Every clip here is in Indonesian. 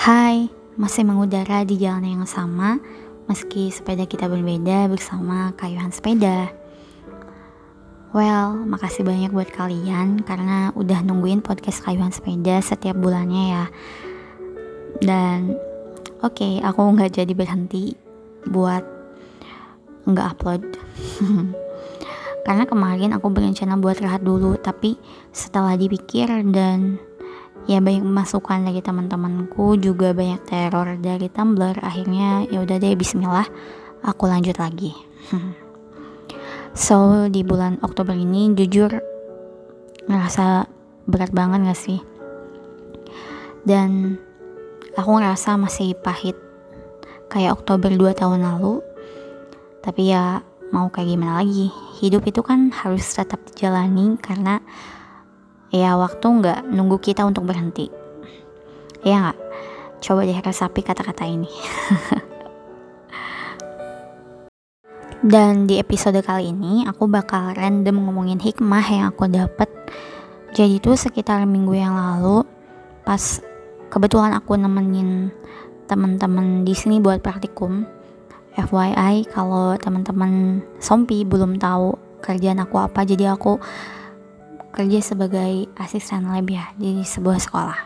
Hai, masih mengudara di jalan yang sama, meski sepeda kita berbeda bersama kayuhan sepeda. Well, makasih banyak buat kalian karena udah nungguin podcast kayuhan sepeda setiap bulannya ya. Dan oke, okay, aku nggak jadi berhenti buat nggak upload. karena kemarin aku berencana buat rehat dulu, tapi setelah dipikir dan ya banyak masukan dari teman-temanku juga banyak teror dari Tumblr. Akhirnya ya udah deh Bismillah aku lanjut lagi. So di bulan Oktober ini jujur ngerasa berat banget gak sih? Dan aku ngerasa masih pahit. Kayak Oktober 2 tahun lalu. Tapi ya mau kayak gimana lagi? Hidup itu kan harus tetap dijalani karena ya waktu nggak nunggu kita untuk berhenti. Ya nggak? Coba deh resapi kata-kata ini. Dan di episode kali ini aku bakal random ngomongin hikmah yang aku dapet. Jadi itu sekitar minggu yang lalu pas kebetulan aku nemenin teman-teman di sini buat praktikum. FYI kalau teman-teman Sompi belum tahu kerjaan aku apa jadi aku kerja sebagai asisten lab ya di sebuah sekolah.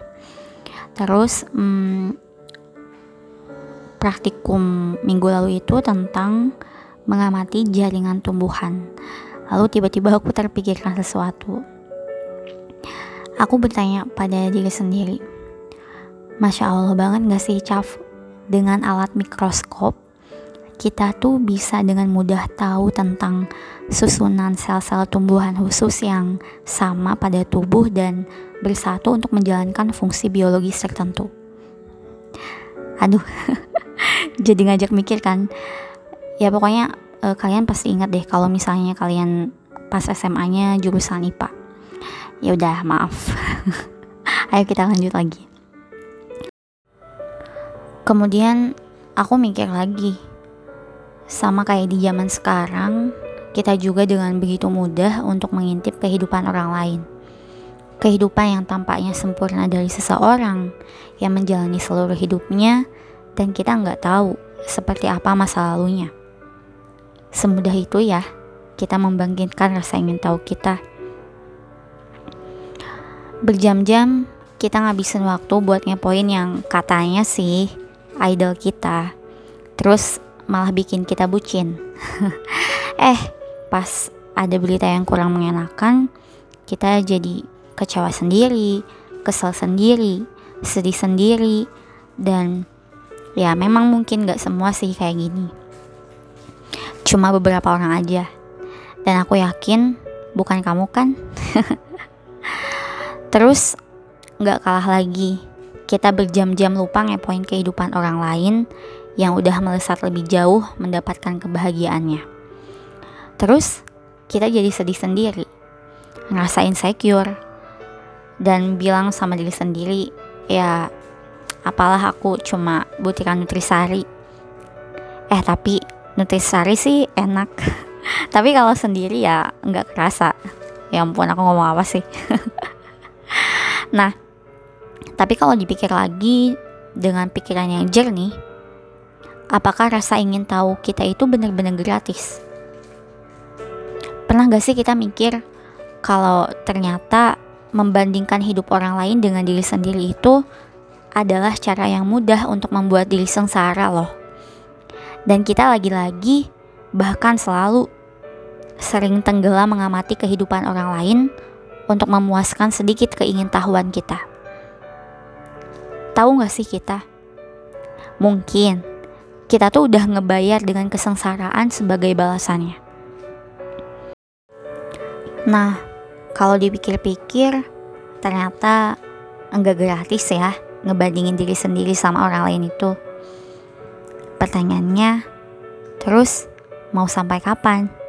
Terus hmm, praktikum minggu lalu itu tentang mengamati jaringan tumbuhan. Lalu tiba-tiba aku terpikirkan sesuatu. Aku bertanya pada diri sendiri, Masya Allah banget gak sih Caf dengan alat mikroskop kita tuh bisa dengan mudah tahu tentang susunan sel-sel tumbuhan khusus yang sama pada tubuh dan bersatu untuk menjalankan fungsi biologis tertentu. Aduh, jadi ngajak mikir kan. Ya pokoknya eh, kalian pasti ingat deh kalau misalnya kalian pas SMA-nya jurusan IPA. Ya udah, maaf. Ayo kita lanjut lagi. Kemudian aku mikir lagi, sama kayak di zaman sekarang, kita juga dengan begitu mudah untuk mengintip kehidupan orang lain. Kehidupan yang tampaknya sempurna dari seseorang yang menjalani seluruh hidupnya dan kita nggak tahu seperti apa masa lalunya. Semudah itu ya, kita membangkitkan rasa ingin tahu kita. Berjam-jam kita ngabisin waktu buat ngepoin yang katanya sih idol kita. Terus malah bikin kita bucin. eh, pas ada berita yang kurang mengenakan, kita jadi kecewa sendiri, kesel sendiri, sedih sendiri, dan ya memang mungkin gak semua sih kayak gini. Cuma beberapa orang aja. Dan aku yakin bukan kamu kan? Terus gak kalah lagi, kita berjam-jam lupa ngepoin kehidupan orang lain yang udah melesat lebih jauh mendapatkan kebahagiaannya. Terus kita jadi sedih sendiri, ngerasa insecure, dan bilang sama diri sendiri, ya apalah aku cuma butiran nutrisari. Eh tapi nutrisari sih enak, tapi kalau sendiri ya nggak kerasa. Ya ampun aku ngomong apa sih? nah, tapi kalau dipikir lagi dengan pikiran yang jernih, apakah rasa ingin tahu kita itu benar-benar gratis? Pernah gak sih kita mikir kalau ternyata membandingkan hidup orang lain dengan diri sendiri itu adalah cara yang mudah untuk membuat diri sengsara loh. Dan kita lagi-lagi bahkan selalu sering tenggelam mengamati kehidupan orang lain untuk memuaskan sedikit keingintahuan kita. Tahu gak sih kita? Mungkin kita tuh udah ngebayar dengan kesengsaraan sebagai balasannya. Nah, kalau dipikir-pikir, ternyata enggak gratis ya ngebandingin diri sendiri sama orang lain itu. Pertanyaannya, terus mau sampai kapan?